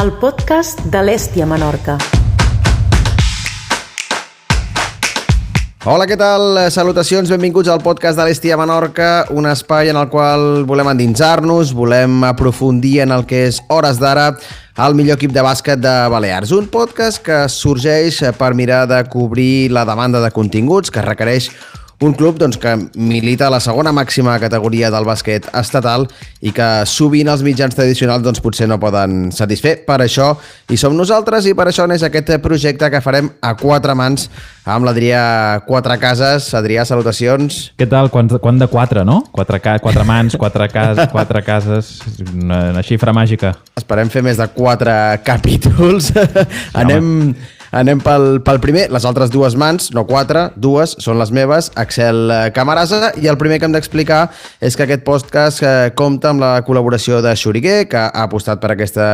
el podcast de l'Èstia Menorca. Hola, què tal? Salutacions, benvinguts al podcast de l'Estia Menorca, un espai en el qual volem endinsar-nos, volem aprofundir en el que és hores d'ara el millor equip de bàsquet de Balears. Un podcast que sorgeix per mirar de cobrir la demanda de continguts que requereix un club doncs, que milita a la segona màxima categoria del bàsquet estatal i que sovint els mitjans tradicionals doncs, potser no poden satisfer. Per això hi som nosaltres i per això n'és aquest projecte que farem a quatre mans amb l'Adrià Quatre Cases. Adrià, salutacions. Què tal? Quant, quant de quatre, no? Quatre, ca quatre mans, quatre, cas quatre cases, una, una xifra màgica. Esperem fer més de quatre capítols. Anem... Anem pel, pel primer, les altres dues mans, no quatre, dues, són les meves, Axel Camarasa, i el primer que hem d'explicar és que aquest podcast eh, compta amb la col·laboració de Xuriguer, que ha apostat per aquesta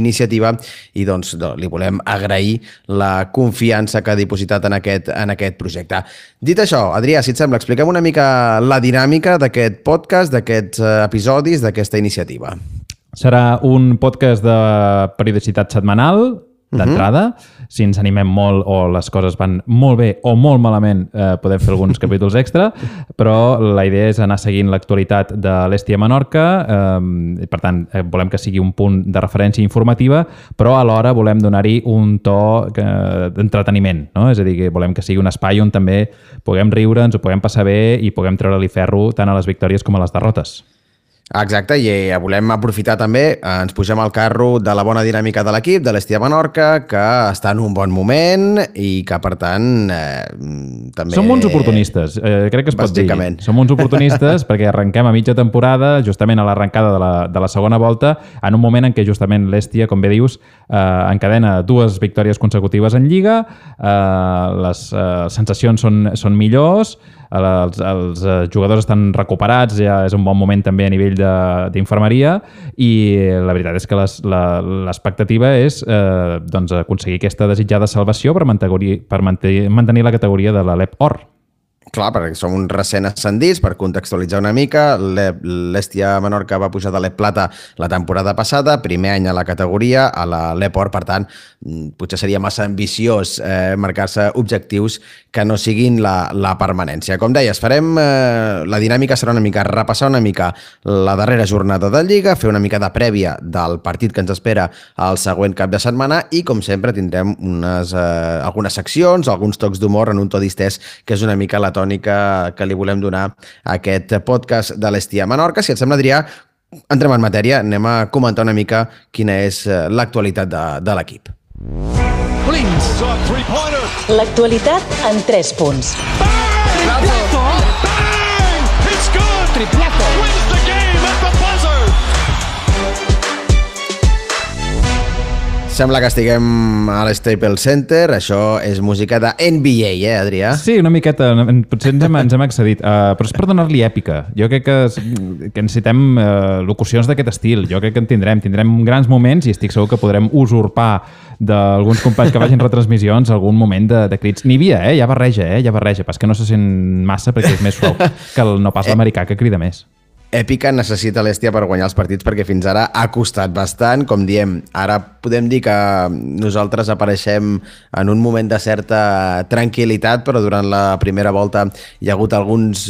iniciativa i doncs li volem agrair la confiança que ha dipositat en aquest, en aquest projecte. Dit això, Adrià, si et sembla, expliquem una mica la dinàmica d'aquest podcast, d'aquests eh, episodis, d'aquesta iniciativa. Serà un podcast de periodicitat setmanal, d'entrada. Uh -huh. Si ens animem molt o les coses van molt bé o molt malament, eh, podem fer alguns capítols extra, però la idea és anar seguint l'actualitat de l'Estia Menorca. Eh, per tant, eh, volem que sigui un punt de referència informativa, però alhora volem donar-hi un to eh, d'entreteniment. No? És a dir, que volem que sigui un espai on també puguem riure, ens ho puguem passar bé i puguem treure-li ferro tant a les victòries com a les derrotes. Exacte, i eh, volem aprofitar també, eh, ens pugem al carro de la bona dinàmica de l'equip, de l'Estia Menorca, que està en un bon moment i que, per tant, eh, també... Som uns oportunistes, eh, crec que es pot dir. Som uns oportunistes perquè arrenquem a mitja temporada, justament a l'arrencada de, la, de la segona volta, en un moment en què justament l'Estia, com bé dius, eh, encadena dues victòries consecutives en Lliga, eh, les eh, sensacions són, són millors, els, els eh, jugadors estan recuperats, ja és un bon moment també a nivell d'infermeria i la veritat és que l'expectativa és eh, doncs, aconseguir aquesta desitjada salvació per mantenir, per mantenir la categoria de l'Alep Or. Clar, perquè som un recent ascendits, per contextualitzar una mica, l'Estia Menorca va pujar de l'Ep Plata la temporada passada, primer any a la categoria, a l'Eport, per tant, mm, potser seria massa ambiciós eh, marcar-se objectius que no siguin la, la permanència. Com deies, farem, eh, la dinàmica serà una mica repassar una mica la darrera jornada de Lliga, fer una mica de prèvia del partit que ens espera el següent cap de setmana i, com sempre, tindrem unes, eh, algunes seccions, alguns tocs d'humor en un to distès, que és una mica la tònica que li volem donar a aquest podcast de l'Estia Menorca. Si et sembla, Adrià, entrem en matèria, anem a comentar una mica quina és eh, l'actualitat de, de l'equip. L'actualitat en 3 punts. Bang! It's good! Triplazo! Sembla que estiguem a l'Staples Center. Això és música de NBA, eh, Adrià? Sí, una miqueta. Potser ens hem, ens hem excedit. Uh, però és per donar-li èpica. Jo crec que, que necessitem uh, locucions d'aquest estil. Jo crec que en tindrem. Tindrem grans moments i estic segur que podrem usurpar d'alguns companys que vagin retransmissions algun moment de, de crits. N'hi havia, eh? Ja barreja, eh? Ja barreja. Pas que no se sent massa perquè és més suau que el no pas l'americà que crida més èpica necessita l'Èstia per guanyar els partits perquè fins ara ha costat bastant, com diem, ara podem dir que nosaltres apareixem en un moment de certa tranquil·litat, però durant la primera volta hi ha hagut alguns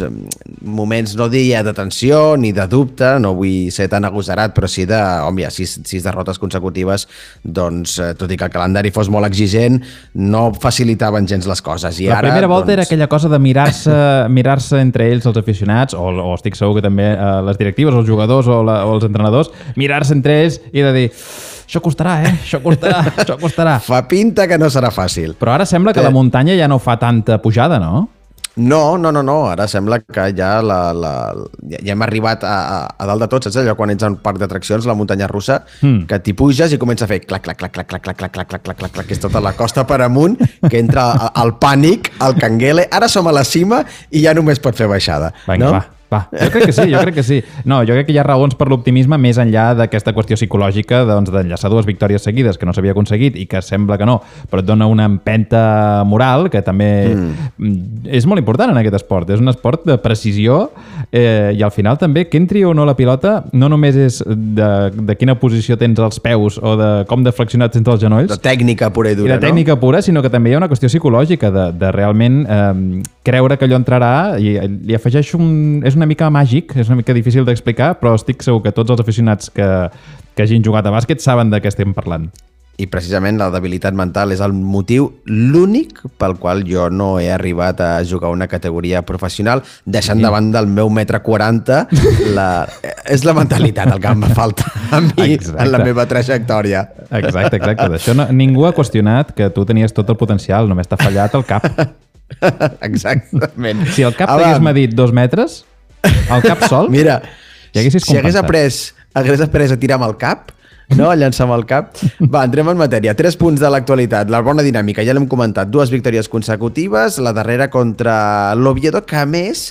moments, no diria de tensió ni de dubte, no vull ser tan agosarat, però sí de, home, sis, sis derrotes consecutives, doncs, eh, tot i que el calendari fos molt exigent, no facilitaven gens les coses. I la ara, primera volta doncs... era aquella cosa de mirar-se mirar, -se, entre ells els aficionats, o, o estic segur que també eh, les directives, els jugadors o, la, o els entrenadors, mirar-se entre ells i de dir això costarà, eh? Això costarà, això costarà. Fa pinta que no serà fàcil. Però ara sembla que la muntanya ja no fa tanta pujada, no? No, no, no, no. Ara sembla que ja, la, la, ja, ja hem arribat a, a, a dalt de tot, saps allò quan ets en un parc d'atraccions, la muntanya russa, mm. que t'hi puges i comença a fer clac, clac, clac, clac, clac, clac, clac, clac, clac, clac, clac, clac, que és tota la costa per amunt, que entra el pànic, el canguele. Ara som a la cima i ja només pot fer baixada. Vinga, no? va. Va, jo crec que sí, jo crec que sí. No, jo crec que hi ha raons per l'optimisme més enllà d'aquesta qüestió psicològica doncs, d'enllaçar dues victòries seguides que no s'havia aconseguit i que sembla que no, però et dona una empenta moral que també mm. és molt important en aquest esport. És un esport de precisió eh, i al final també que entri o no la pilota no només és de, de quina posició tens als peus o de com de flexionat tens els genolls. De tècnica pura i dura, I de tècnica no? pura, sinó que també hi ha una qüestió psicològica de, de realment eh, creure que allò entrarà i li afegeixo un... És una mica màgic, és una mica difícil d'explicar, però estic segur que tots els aficionats que, que hagin jugat a bàsquet saben de què estem parlant. I precisament la debilitat mental és el motiu, l'únic pel qual jo no he arribat a jugar una categoria professional, deixant sí. davant del meu metre 40, la... és la mentalitat el que em falta a mi exacte. en la meva trajectòria. Exacte, exacte. D'això no, ningú ha qüestionat que tu tenies tot el potencial, només t'ha fallat el cap. Exactament. Si el cap t'hagués medit dos metres, el cap sol? Mira, ja si hagués après, hagués après a tirar amb el cap, no? a llançar amb el cap. Va, entrem en matèria. Tres punts de l'actualitat. La bona dinàmica, ja l'hem comentat. Dues victòries consecutives, la darrera contra l'Oviedo, que a més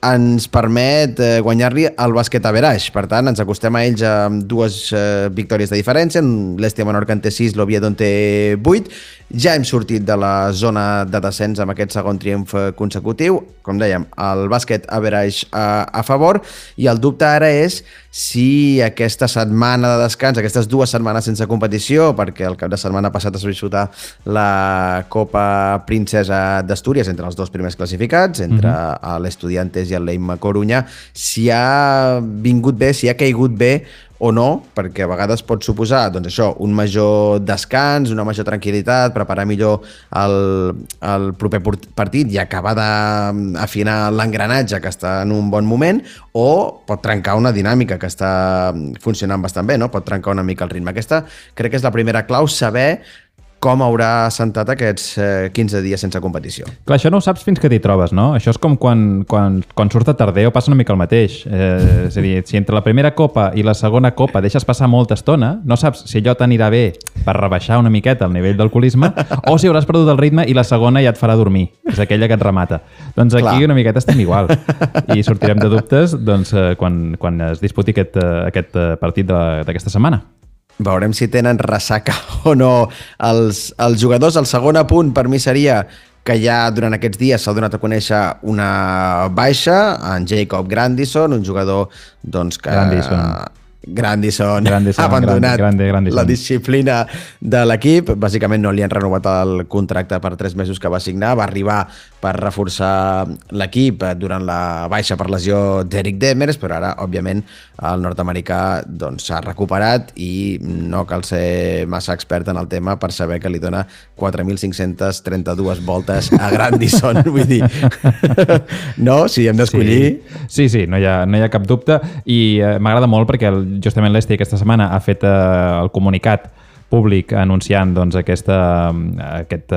ens permet eh, guanyar-li el bàsquet a Veraix. Per tant, ens acostem a ells amb dues eh, victòries de diferència. L'Estia Menorca en té 6, l'Oviedo en té 8. Ja hem sortit de la zona de descens amb aquest segon triomf consecutiu. Com dèiem, el bàsquet a Veraix a, a favor. I el dubte ara és si aquesta setmana de descans, aquestes dues setmanes sense competició, perquè el cap de setmana passat es va disputar la Copa Princesa d'Astúries entre els dos primers classificats, entre mm -hmm. l'Estudiantes i el Leima Corunya, si ha vingut bé, si ha caigut bé o no, perquè a vegades pot suposar doncs això, un major descans, una major tranquil·litat, preparar millor el, el proper partit i acabar d'afinar l'engranatge que està en un bon moment, o pot trencar una dinàmica que està funcionant bastant bé, no? pot trencar una mica el ritme. Aquesta crec que és la primera clau, saber com haurà assentat aquests eh, 15 dies sense competició. Clar, això no ho saps fins que t'hi trobes, no? Això és com quan, quan, quan surt a Tardeo passa una mica el mateix. Eh, és a dir, si entre la primera copa i la segona copa deixes passar molta estona, no saps si allò t'anirà bé per rebaixar una miqueta el nivell d'alcoholisme o si hauràs perdut el ritme i la segona ja et farà dormir. És aquella que et remata. Doncs aquí Clar. una miqueta estem igual. I sortirem de dubtes doncs, eh, quan, quan es disputi aquest, eh, aquest partit d'aquesta setmana. Veurem si tenen ressaca o no els, els jugadors. El segon apunt per mi seria que ja durant aquests dies s'ha donat a conèixer una baixa, en Jacob Grandison, un jugador doncs, que, Grandison. Grandison, Grandison ha abandonat grande, grande, la disciplina de l'equip. Bàsicament no li han renovat el contracte per tres mesos que va signar. Va arribar per reforçar l'equip durant la baixa per lesió d'Eric Demers, però ara, òbviament, el nord-americà doncs, s'ha doncs, recuperat i no cal ser massa expert en el tema per saber que li dona 4.532 voltes a Grandison. Vull dir, no? Si hem d'escollir... Sí. sí, sí, no hi ha, no hi ha cap dubte i eh, m'agrada molt perquè justament l'Esti aquesta setmana ha fet eh, el comunicat públic anunciant doncs, aquesta, aquest,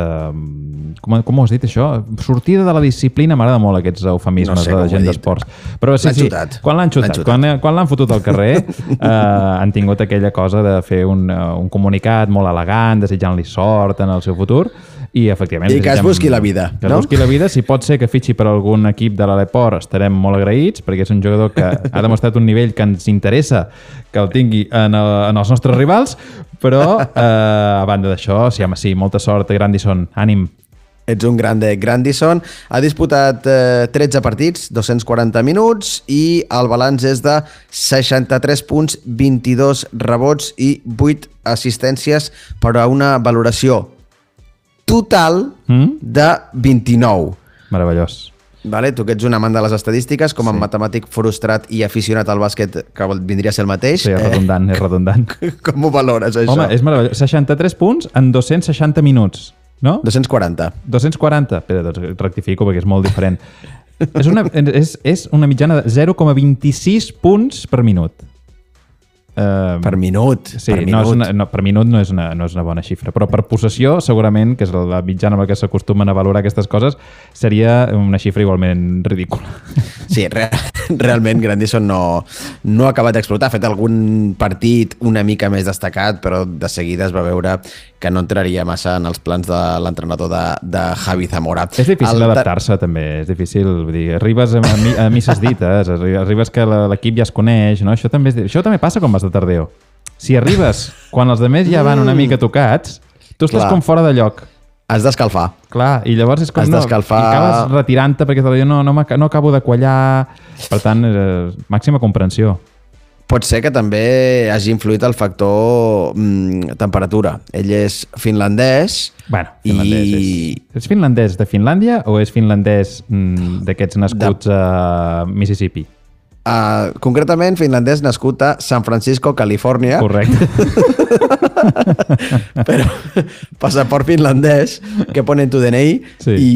com, com ho has dit això? Sortida de la disciplina, m'agrada molt aquests eufemismes no sé de gent d'esports. Però sí, sí, quan l'han xutat, quan, quan l'han fotut al carrer, uh, han tingut aquella cosa de fer un, uh, un comunicat molt elegant, desitjant-li sort en el seu futur, i efectivament... I que es busqui la vida, que no? es busqui la vida. Si pot ser que fitxi per algun equip de l'Aleport, estarem molt agraïts, perquè és un jugador que ha demostrat un nivell que ens interessa que el tingui en, el, en els nostres rivals, però eh, a banda d'això, sí, home, sí, molta sort, Grandison, ànim. Ets un grande. Grandison ha disputat eh, 13 partits, 240 minuts i el balanç és de 63 punts, 22 rebots i 8 assistències per a una valoració total mm? de 29. Meravellós. Vale? Tu que ets un amant de les estadístiques, com a sí. matemàtic frustrat i aficionat al bàsquet, que vindria a ser el mateix. Sí, és redundant, eh? és redundant. Com ho valores, això? Home, és meravellós. 63 punts en 260 minuts, no? 240. 240? Espera, doncs rectifico perquè és molt diferent. és, una, és, és una mitjana de 0,26 punts per minut. Uh, per minut. Sí, per minut. No és una, no, per minut no és, una, no és una bona xifra, però per possessió, segurament, que és la mitjana amb la que s'acostumen a valorar aquestes coses, seria una xifra igualment ridícula. Sí, re realment Grandison no, no ha acabat d'explotar. Ha fet algun partit una mica més destacat, però de seguida es va veure que no entraria massa en els plans de l'entrenador de, de Javi Zamora. És difícil el... adaptar-se, també. És difícil, vull dir, arribes a, mi, a misses dites, arribes que l'equip ja es coneix, no? Això també, és, això també passa quan vas de Tardeo. Si arribes quan els demés ja van una mica tocats, tu estàs Clar. com fora de lloc. Has d'escalfar. Clar, i llavors és com... Has no, d'escalfar... I acabes retirant-te perquè no, no, no acabo de quallar... Per tant, eh, màxima comprensió. Pot ser que també hagi influït el factor mm, temperatura. Ell és finlandès bueno, finlandès i... És, és finlandès de Finlàndia o és finlandès mm, d'aquests nascuts de... a Mississippi? Uh, concretament, finlandès nascut a San Francisco, Califòrnia. Correcte. Però passaport finlandès que ponen tu DNI sí. i,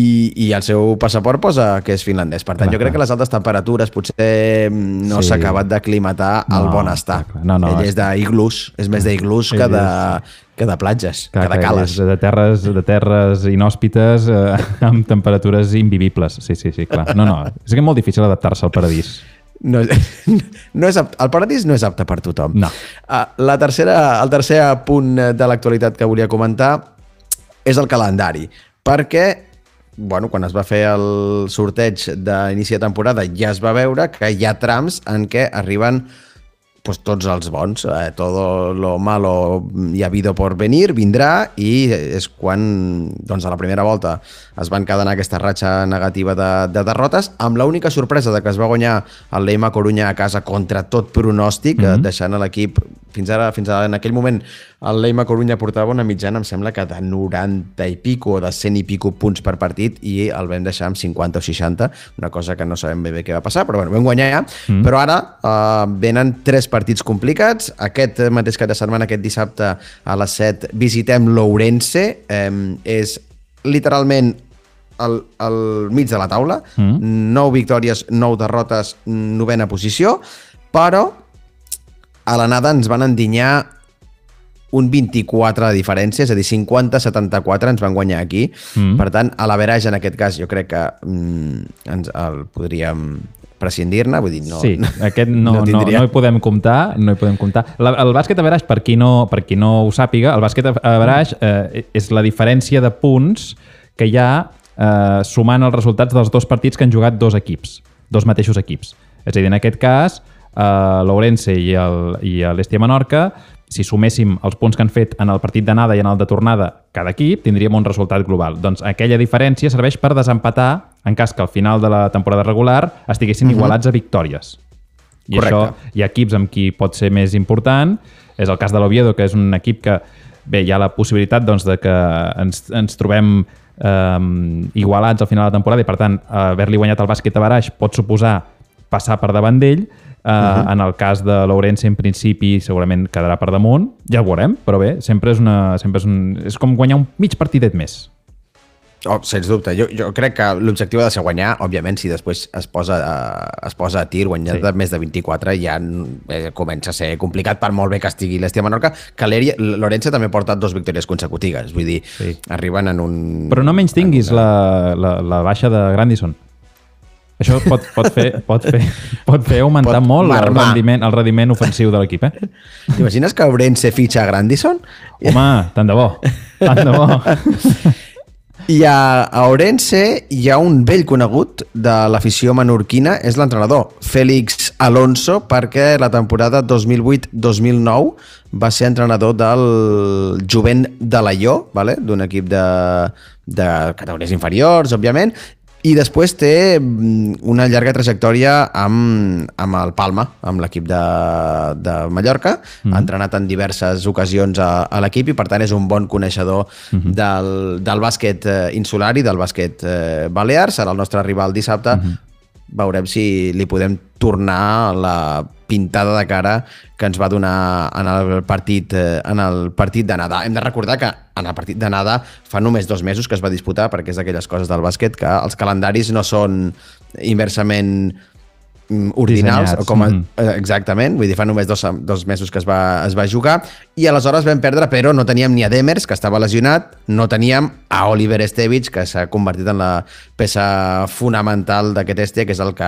i el seu passaport posa que és finlandès. Per tant, clar, jo crec clar. que les altes temperatures potser no s'ha sí. acabat d'aclimatar no, al bon estar. No, no, Ell és d'iglús, és més d'iglús que de, que de platges, clar, que de cales. De terres, de terres inhòspites eh, amb temperatures invivibles. Sí, sí, sí, clar. No, no, és que és molt difícil adaptar-se al paradís. No, no és apte, el paradís no és apte per tothom. No. Uh, la tercera, el tercer punt de l'actualitat que volia comentar és el calendari, perquè bueno, quan es va fer el sorteig d'inici de temporada ja es va veure que hi ha trams en què arriben pues, tots els bons. Eh, todo lo malo y habido por venir vindrà i és quan doncs, a la primera volta es van quedar en aquesta ratxa negativa de, de derrotes, amb l'única sorpresa de que es va guanyar el Leima Corunya a casa contra tot pronòstic, mm -hmm. deixant l'equip fins ara, fins ara, en aquell moment, el Leima Corunya portava una mitjana, em sembla que de 90 i pico o de 100 i pico punts per partit i el vam deixar amb 50 o 60, una cosa que no sabem bé, bé què va passar, però bueno, vam guanyar ja. Mm. Però ara uh, venen tres partits complicats. Aquest mateix cap de setmana, aquest dissabte a les 7, visitem l'Ourense. Um, és literalment al, al mig de la taula. Mm. 9 victòries, 9 derrotes, novena posició, però a l'anada ens van endinyar un 24 de diferència, és a dir, 50-74 ens van guanyar aquí. Mm. Per tant, a l'averaix, en aquest cas, jo crec que mm, ens el podríem prescindir-ne, vull dir, no... Sí, aquest no, no, no, no hi podem comptar, no hi podem comptar. La, el bàsquet averaix, per qui, no, per qui no ho sàpiga, el bàsquet averaix eh, és la diferència de punts que hi ha eh, sumant els resultats dels dos partits que han jugat dos equips, dos mateixos equips. És a dir, en aquest cas, eh, l'Ourense i l'Estia Menorca, si suméssim els punts que han fet en el partit d'anada i en el de tornada cada equip, tindríem un resultat global. Doncs aquella diferència serveix per desempatar en cas que al final de la temporada regular estiguessin uh mhm. -huh. igualats a victòries. I Correcte. això hi ha equips amb qui pot ser més important. És el cas de l'Oviedo, que és un equip que bé, hi ha la possibilitat doncs, de que ens, ens trobem eh, igualats al final de la temporada i, per tant, haver-li guanyat el bàsquet a Baraix pot suposar passar per davant d'ell, Uh, uh -huh. En el cas de Lourenço, en principi, segurament quedarà per damunt. Ja ho veurem, però bé, sempre és, una, sempre és, un, és com guanyar un mig partidet més. Oh, sens dubte. Jo, jo crec que l'objectiu ha de ser guanyar, òbviament, si després es posa, uh, es posa a tir, guanyar sí. de més de 24 ja eh, comença a ser complicat per molt bé que estigui l'Estia Menorca, que l'Orense també porta dos victòries consecutives, vull dir, sí. arriben en un... Però no menys tinguis una... la, la, la baixa de Grandison. Això pot, pot, fer, pot, fer, pot fer augmentar pot molt el rendiment, el rendiment ofensiu de l'equip, eh? T'imagines que Ourense fitxa a Grandison? Home, tant de bo, tant de bo. I a, a Orense hi ha un vell conegut de l'afició menorquina, és l'entrenador, Félix Alonso, perquè la temporada 2008-2009 va ser entrenador del jovent de l'Aió, vale? d'un equip de, de categories inferiors, òbviament, i després té mm, una llarga trajectòria amb, amb el Palma, amb l'equip de, de Mallorca. Mm -hmm. Ha entrenat en diverses ocasions a, a l'equip i, per tant, és un bon coneixedor mm -hmm. del, del bàsquet eh, insular i del bàsquet eh, balear. Serà el nostre rival dissabte. Mm -hmm. Veurem si li podem tornar la pintada de cara que ens va donar en el partit eh, en el partit d'anada. Hem de recordar que en el partit d'anada fa només dos mesos que es va disputar, perquè és d'aquelles coses del bàsquet que els calendaris no són inversament mm, ordinals, o com a, mm. exactament, vull dir, fa només dos, dos mesos que es va, es va jugar, i aleshores vam perdre, però no teníem ni a Demers, que estava lesionat, no teníem a Oliver Estevich, que s'ha convertit en la peça fonamental d'aquest Estia, que és el que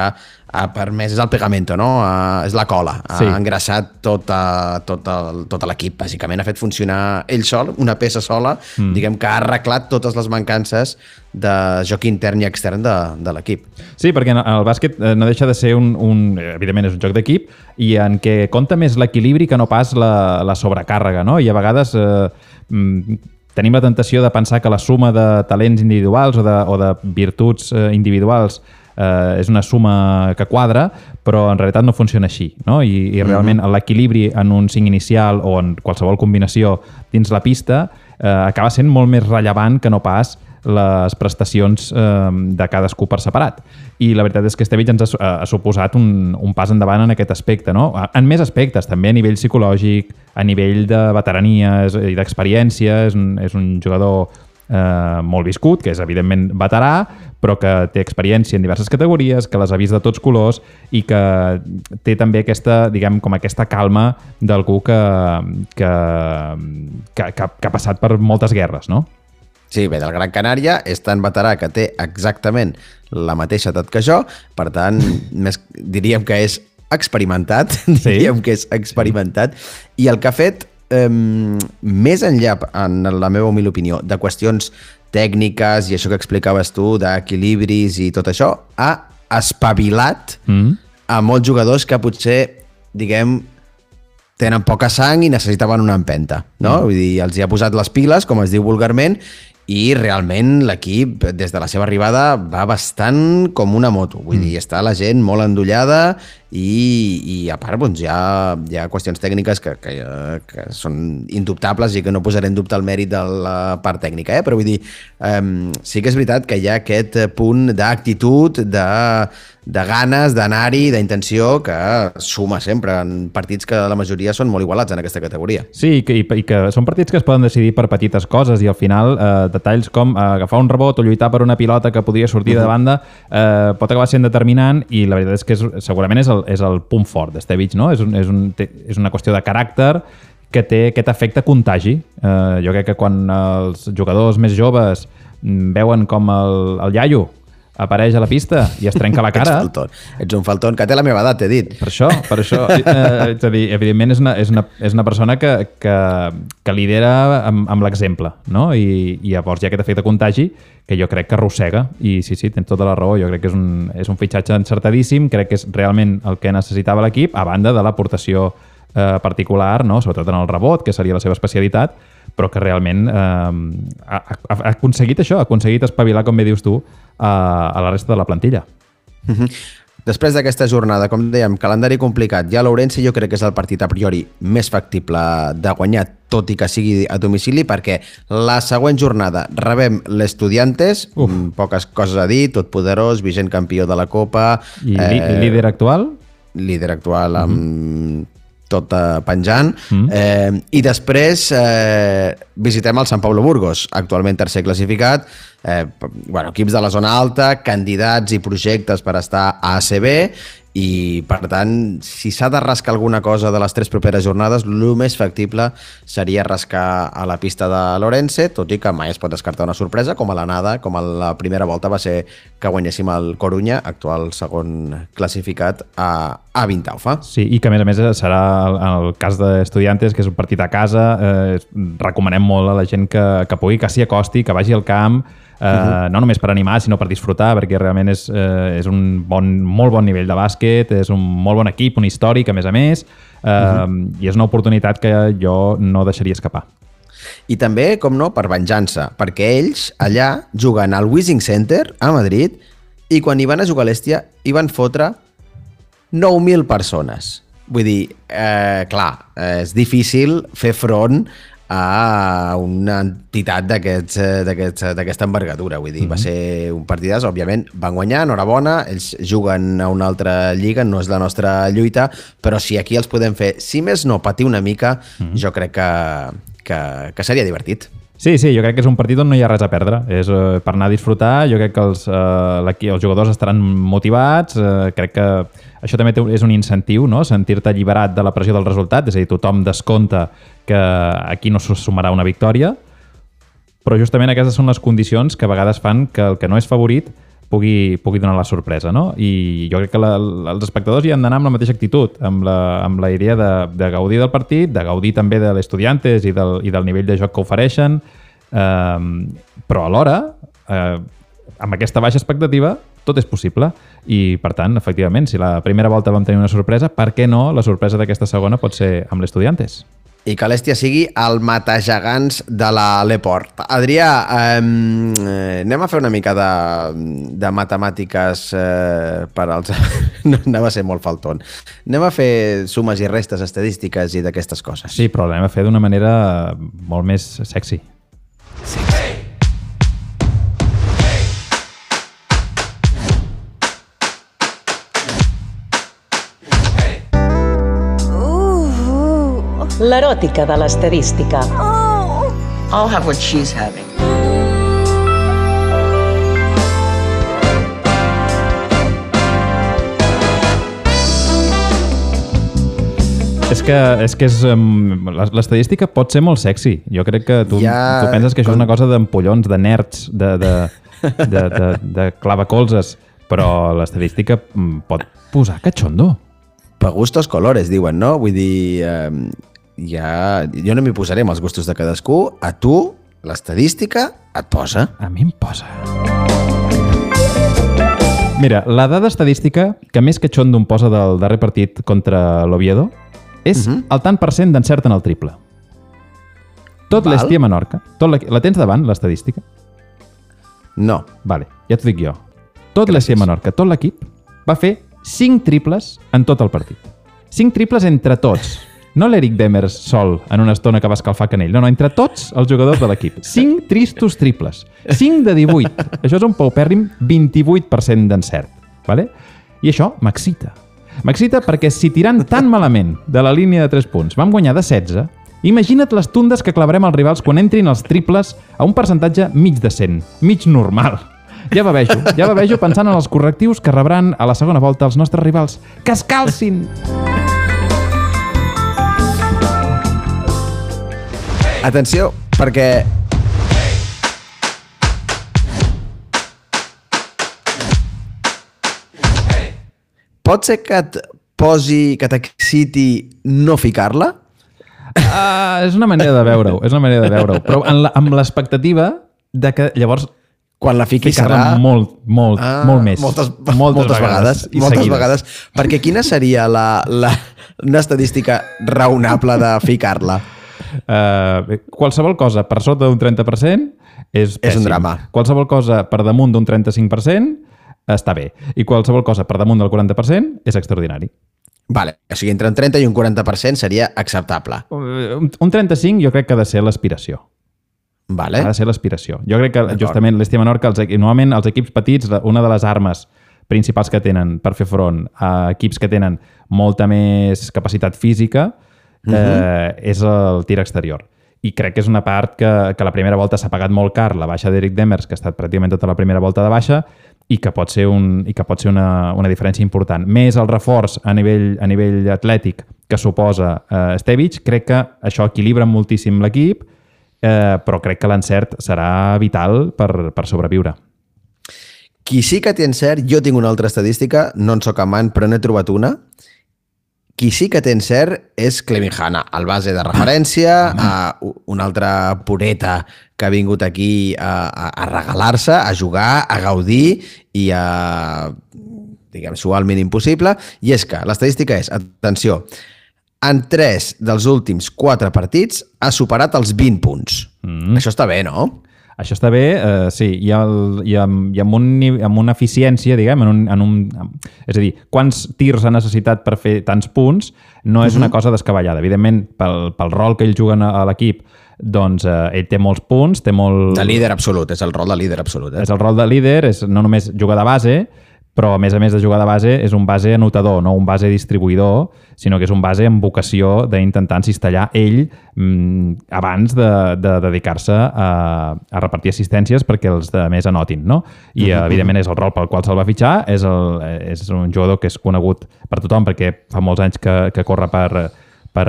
ha permès, és el pegamento, no? Uh, és la cola. Sí. Ha engraçat tot, uh, tot, el, tot l'equip, bàsicament. Ha fet funcionar ell sol, una peça sola, mm. diguem que ha arreglat totes les mancances de joc intern i extern de, de l'equip. Sí, perquè el bàsquet eh, no deixa de ser un, un evidentment és un joc d'equip i en què compta més l'equilibri que no pas la, la sobrecàrrega, no? I a vegades eh, mm, tenim la tentació de pensar que la suma de talents individuals o de, o de virtuts eh, individuals eh, és una suma que quadra, però en realitat no funciona així. No? I, i realment uh -huh. l'equilibri en un 5 inicial o en qualsevol combinació dins la pista eh, acaba sent molt més rellevant que no pas les prestacions eh, de cadascú per separat. I la veritat és que Estevich ens ha, ha suposat un, un pas endavant en aquest aspecte, no? En més aspectes, també a nivell psicològic, a nivell de veterania i d'experiència, és, un, és un jugador eh, molt viscut, que és evidentment veterà, però que té experiència en diverses categories, que les ha vist de tots colors i que té també aquesta, diguem, com aquesta calma d'algú que, que, que, que, que ha passat per moltes guerres, no? Sí, bé, del Gran Canària és tan veterà que té exactament la mateixa edat que jo, per tant, més, diríem que és experimentat, sí. diríem que és experimentat, i el que ha fet, eh, més enllà, en la meva humil opinió, de qüestions tècniques i això que explicaves tu, d'equilibris i tot això, ha espavilat mm. a molts jugadors que potser, diguem, tenen poca sang i necessitaven una empenta, no? Mm. Vull dir, els hi ha posat les piles, com es diu vulgarment, i realment l'equip, des de la seva arribada, va bastant com una moto. Vull mm. dir, està la gent molt endollada i, i a part doncs, hi, ha, hi ha qüestions tècniques que, que, que són indubtables i que no posaré en dubte el mèrit de la part tècnica, eh? però vull dir, um, sí que és veritat que hi ha aquest punt d'actitud, de, de ganes d'anar-hi, d'intenció, que suma sempre en partits que la majoria són molt igualats en aquesta categoria. Sí, i que, i que són partits que es poden decidir per petites coses i al final eh, detalls com eh, agafar un rebot o lluitar per una pilota que podria sortir uh -huh. de banda eh, pot acabar sent determinant i la veritat és que és, segurament és el el, és el punt fort d'Estevich, no? És, un, és, un, és una qüestió de caràcter que té aquest efecte contagi. Eh, jo crec que quan els jugadors més joves veuen com el, el iaio apareix a la pista i es trenca la cara... Ets, falton. Ets un falton que té la meva edat, t'he dit. Per això, per això. Eh, és a dir, evidentment és una, és una, és una persona que, que, que lidera amb, amb l'exemple, no? I, I llavors hi ha aquest efecte contagi que jo crec que arrossega. I sí, sí, tens tota la raó. Jo crec que és un, és un fitxatge encertadíssim, crec que és realment el que necessitava l'equip, a banda de l'aportació eh, particular, no? sobretot en el rebot, que seria la seva especialitat, però que realment eh, ha, ha, aconseguit això, ha aconseguit espavilar, com bé dius tu, a, a la resta de la plantilla. Mm -hmm. Després d'aquesta jornada, com dèiem, calendari complicat, ja l'Ourense jo crec que és el partit a priori més factible de guanyar, tot i que sigui a domicili, perquè la següent jornada rebem l'Estudiantes, mm, poques coses a dir, tot poderós, vigent campió de la Copa... I eh, líder actual? Líder actual amb... Mm -hmm tot eh, penjant. Mm. Eh, I després eh, visitem el Sant Pablo Burgos, actualment tercer classificat, eh, bueno, equips de la zona alta, candidats i projectes per estar a ACB i per tant, si s'ha de rascar alguna cosa de les tres properes jornades, el més factible seria rascar a la pista de Lorenze, tot i que mai es pot descartar una sorpresa, com a l'anada, com a la primera volta va ser que guanyéssim el Corunya, actual segon classificat a, a Vintaufa. Sí, i que a més a més serà el, el cas d'Estudiantes, que és un partit a casa, eh, recomanem molt a la gent que, que pugui, que s'hi acosti, que vagi al camp, eh, uh -huh. no només per animar, sinó per disfrutar, perquè realment és, eh, és un bon, molt bon nivell de bàsquet, és un molt bon equip, un històric, a més a més, eh, uh -huh. i és una oportunitat que jo no deixaria escapar. I també, com no, per venjança, perquè ells allà juguen al Wishing Center a Madrid i quan hi van a jugar a l'Èstia hi van fotre 9.000 persones. Vull dir, eh, clar, eh, és difícil fer front a una entitat eh, d'aquesta envergadura. Vull dir, mm -hmm. va ser un partidàs, òbviament van guanyar, enhorabona, ells juguen a una altra lliga, no és la nostra lluita, però si aquí els podem fer, si més no, patir una mica, mm -hmm. jo crec que, que, que seria divertit. Sí, sí, jo crec que és un partit on no hi ha res a perdre. És uh, per anar a disfrutar, jo crec que els, uh, els jugadors estaran motivats, uh, crec que això també és un incentiu, no? sentir-te alliberat de la pressió del resultat, és a dir, tothom descompta que aquí no se sumarà una victòria, però justament aquestes són les condicions que a vegades fan que el que no és favorit pugui, pugui donar la sorpresa, no? I jo crec que la, els espectadors hi han d'anar amb la mateixa actitud, amb la, amb la idea de, de gaudir del partit, de gaudir també de l'estudiantes i, del, i del nivell de joc que ofereixen, eh, però alhora, eh, amb aquesta baixa expectativa, tot és possible i, per tant, efectivament, si la primera volta vam tenir una sorpresa, per què no la sorpresa d'aquesta segona pot ser amb l'estudiantes? I que l'Èstia sigui el matagegants de la Leport. Adrià, eh, anem a fer una mica de, de matemàtiques eh, per als... no, anava a ser molt falton. Anem a fer sumes i restes estadístiques i d'aquestes coses. Sí, però l'anem a fer d'una manera molt més sexy. Sí. L'eròtica de l'estadística. I'll have what she's having. És que, és que és, um, l'estadística pot ser molt sexy. Jo crec que tu, ja... tu penses que això és una cosa d'empollons, de nerds, de, de, de, de, de clavacolzes, però l'estadística mm, pot posar catxondo. Per gustos colores, diuen, no? Vull dir, eh, ja, jo no m'hi posaré amb els gustos de cadascú. A tu, l'estadística et posa. A mi em posa. Mira, la dada estadística que més catxondo em posa del darrer partit contra l'Oviedo és uh -huh. el tant per cent d'encert en el triple. Tot l'Estia Menorca. Tot la, la tens davant, l'estadística? No. Vale, ja t'ho dic jo. Tot l'Estia Menorca, tot l'equip, va fer 5 triples en tot el partit. 5 triples entre tots. No l'Eric Demers sol en una estona que va escalfar Canell. No, no, entre tots els jugadors de l'equip. 5 tristos triples. 5 de 18. Això és un paupèrrim 28% d'encert. Vale? I això m'excita. M'excita perquè si tirant tan malament de la línia de 3 punts vam guanyar de 16, imagina't les tundes que clavarem als rivals quan entrin els triples a un percentatge mig decent, mig normal. Ja va vejo, ja va vejo pensant en els correctius que rebran a la segona volta els nostres rivals. Que es calcin! Atenció, perquè pot ser que et posi, que t'exciti no ficar-la? Uh, és una manera de veure-ho, és una manera de veure-ho. Però amb l'expectativa de que llavors quan la fiqui serà... molt, molt, ah, molt més. Moltes, moltes, moltes vegades. vegades moltes seguides. vegades. Perquè quina seria la, la, una estadística raonable de ficar-la? Uh, qualsevol cosa per sota d'un 30% és pèssim. És un drama. Qualsevol cosa per damunt d'un 35% està bé. I qualsevol cosa per damunt del 40% és extraordinari. Vale, o sigui, entre un 30 i un 40% seria acceptable. Un 35 jo crec que ha de ser l'aspiració. Vale. Ha de ser l'aspiració. Jo crec que justament l'Estia Menorca, els, normalment els equips petits, una de les armes principals que tenen per fer front a equips que tenen molta més capacitat física uh -huh. eh, és el tir exterior. I crec que és una part que, que la primera volta s'ha pagat molt car, la baixa d'Eric Demers, que ha estat pràcticament tota la primera volta de baixa, i que pot ser, un, i que pot ser una, una diferència important. Més el reforç a nivell, a nivell atlètic que suposa eh, Stevic, crec que això equilibra moltíssim l'equip, eh, però crec que l'encert serà vital per, per sobreviure. Qui sí que té encert, jo tinc una altra estadística, no en sóc amant, però n'he trobat una, qui sí que té encert és Clevin Hanna, el base de referència, a una altra pureta que ha vingut aquí a, a, a regalar-se, a jugar, a gaudir i a diguem, suar el mínim possible. I és que l'estadística és, atenció, en 3 dels últims 4 partits ha superat els 20 punts. Mm. Això està bé, no? Això està bé, eh, sí, i, el, i, amb, i amb, un, amb una eficiència, diguem, en un, en un, és a dir, quants tirs ha necessitat per fer tants punts no és uh -huh. una mhm. cosa descabellada. Evidentment, pel, pel rol que ell juga a l'equip, doncs eh, ell té molts punts, té molt... De líder absolut, és el rol de líder absolut. Eh? És el rol de líder, és no només jugar de base, però a més a més de jugar de base és un base anotador, no un base distribuïdor, sinó que és un base amb vocació d'intentar encistellar ell mmm, abans de, de dedicar-se a, a repartir assistències perquè els de més anotin, no? I, uh -huh. evidentment, és el rol pel qual se'l va fitxar, és, el, és un jugador que és conegut per tothom perquè fa molts anys que, que corre per, per,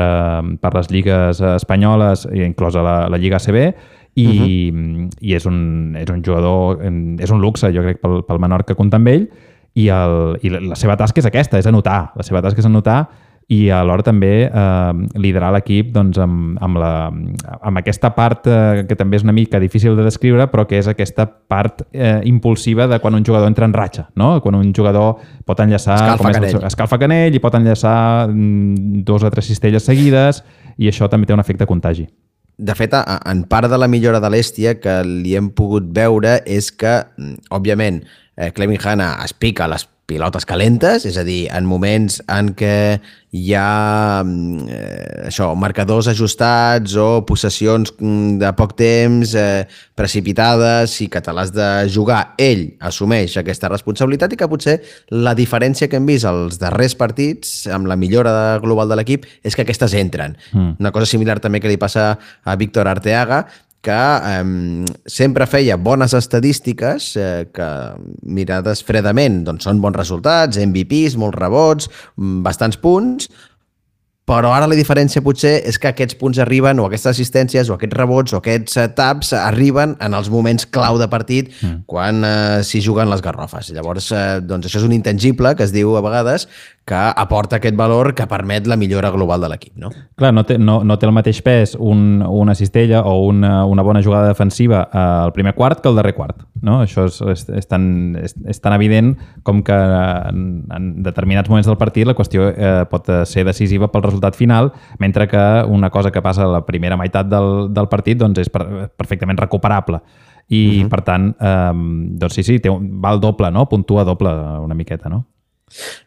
per les lligues espanyoles, inclosa la, la Lliga ACB, i, uh -huh. i és, un, és un jugador, és un luxe, jo crec, pel, pel Menorca comptar amb ell, i, el, i la seva tasca és aquesta, és anotar. La seva tasca és anotar i alhora també eh, liderar l'equip doncs, amb, amb, la, amb aquesta part eh, que també és una mica difícil de descriure, però que és aquesta part eh, impulsiva de quan un jugador entra en ratxa, no? quan un jugador pot enllaçar... Escalfa canell. El, escalfa canell i pot enllaçar mm, dos o tres cistelles seguides i això també té un efecte contagi. De fet, en part de la millora de l'Èstia que li hem pogut veure és que, mm, òbviament, eh, Clevin Hanna es pica les pilotes calentes, és a dir, en moments en què hi ha mm, eh, això, marcadors ajustats o possessions mm, de poc temps eh, precipitades i que te l'has de jugar, ell assumeix aquesta responsabilitat i que potser la diferència que hem vist als darrers partits amb la millora global de l'equip és que aquestes entren. Mm. Una cosa similar també que li passa a Víctor Arteaga, que eh, sempre feia bones estadístiques eh, que mirades fredament doncs són bons resultats, MVPs, molts rebots, mm, bastants punts, però ara la diferència potser és que aquests punts arriben, o aquestes assistències, o aquests rebots, o aquests eh, taps, arriben en els moments clau de partit, mm. quan eh, s'hi juguen les garrofes. Llavors, eh, doncs això és un intangible que es diu a vegades que aporta aquest valor que permet la millora global de l'equip. No? Clar, no té, no, no té el mateix pes un, una cistella o una, una bona jugada defensiva al primer quart que al darrer quart. No? Això és, és, és, tan, és, és tan evident com que en, en determinats moments del partit la qüestió eh, pot ser decisiva pel resultat final, mentre que una cosa que passa a la primera meitat del, del partit doncs és per, perfectament recuperable. I, uh mhm. -huh. per tant, eh, doncs sí, sí, té, va al doble, no? puntua doble una miqueta, no?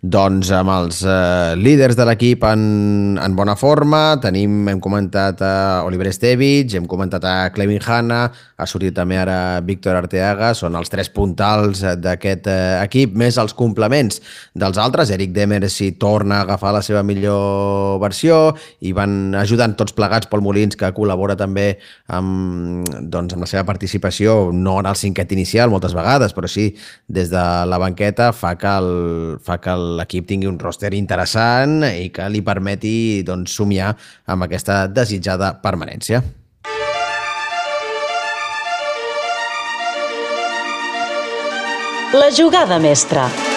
Doncs amb els eh, líders de l'equip en, en bona forma, tenim, hem comentat a Oliver Estevich, hem comentat a Clevin Hanna, ha sortit també ara Víctor Arteaga, són els tres puntals d'aquest eh, equip, més els complements dels altres. Eric Demer si torna a agafar la seva millor versió i van ajudant tots plegats Pol Molins, que col·labora també amb, doncs, amb la seva participació, no en el cinquet inicial moltes vegades, però sí des de la banqueta fa que el, fa fa que l'equip tingui un roster interessant i que li permeti doncs, somiar amb aquesta desitjada permanència. La jugada mestra.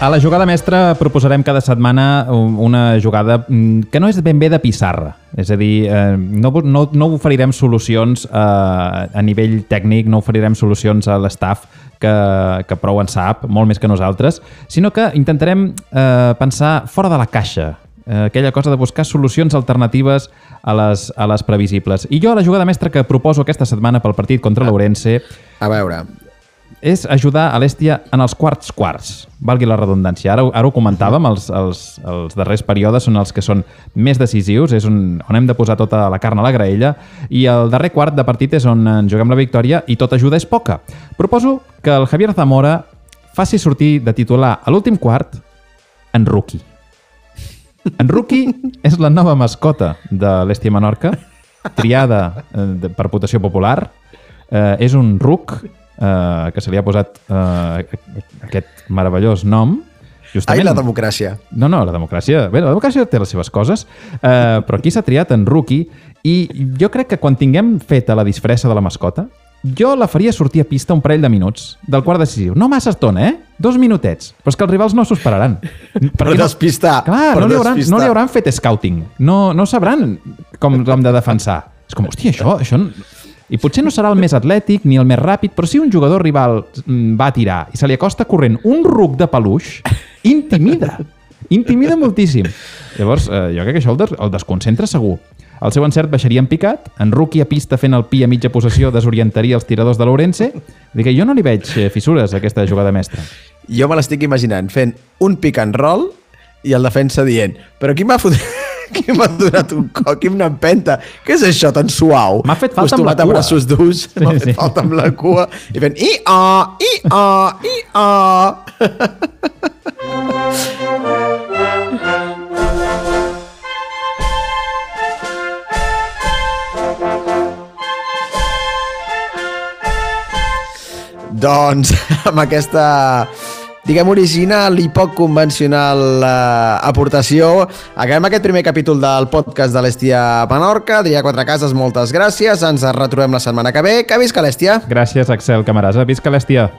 A la jugada mestra proposarem cada setmana una jugada mm, que no és ben bé de pissarra. És a dir, eh, no, no, no oferirem solucions a, eh, a nivell tècnic, no oferirem solucions a l'estaf que, que prou en sap, molt més que nosaltres, sinó que intentarem eh, pensar fora de la caixa, eh, aquella cosa de buscar solucions alternatives a les, a les previsibles. I jo, a la jugada mestra que proposo aquesta setmana pel partit contra l'Ourense... A veure, és ajudar a l'Èstia en els quarts quarts, valgui la redundància. Ara, ara ho comentàvem, els, els, els darrers períodes són els que són més decisius, és on, on hem de posar tota la carn a la graella, i el darrer quart de partit és on en juguem la victòria i tota ajuda és poca. Proposo que el Javier Zamora faci sortir de titular a l'últim quart en Rookie. En Rookie és la nova mascota de l'Èstia Menorca, triada eh, per votació popular. Eh, és un ruc eh, que se li ha posat eh, aquest meravellós nom. Justament... Ai, la democràcia. No, no, la democràcia... Bé, la democràcia té les seves coses, eh, però aquí s'ha triat en Rookie i jo crec que quan tinguem feta la disfressa de la mascota, jo la faria sortir a pista un parell de minuts del quart decisiu. No massa estona, eh? Dos minutets. Però és que els rivals no s'ho esperaran. per no... despistar. Clar, per no, li hauran, no li hauran fet scouting. No, no sabran com l'hem de defensar. És com, hòstia, això, això i potser no serà el més atlètic ni el més ràpid, però si un jugador rival mm, va a tirar i se li acosta corrent un ruc de peluix, intimida. Intimida moltíssim. Llavors, eh, jo crec que això el, des el desconcentra segur. El seu encert baixaria en picat, en rookie a pista fent el pi a mitja possessió desorientaria els tiradors de l'Ourense. Dic que jo no li veig eh, fissures a aquesta jugada mestra. Jo me l'estic imaginant fent un pick and roll i el defensa dient però qui m'ha fotut que m'ha donat un cop, que una empenta. Què és això tan suau? M'ha fet falta amb la cua. a braços durs, sí, m'ha fet sí. falta amb la cua i fent i-a, i-a, i-a. Doncs amb aquesta diguem, original i poc convencional eh, aportació. Acabem aquest primer capítol del podcast de l'Estia Menorca. Adrià Quatre Cases, moltes gràcies. Ens retrobem la setmana que ve. Que visca l'Estia! Gràcies, Axel Camarasa. Visca l'Estia!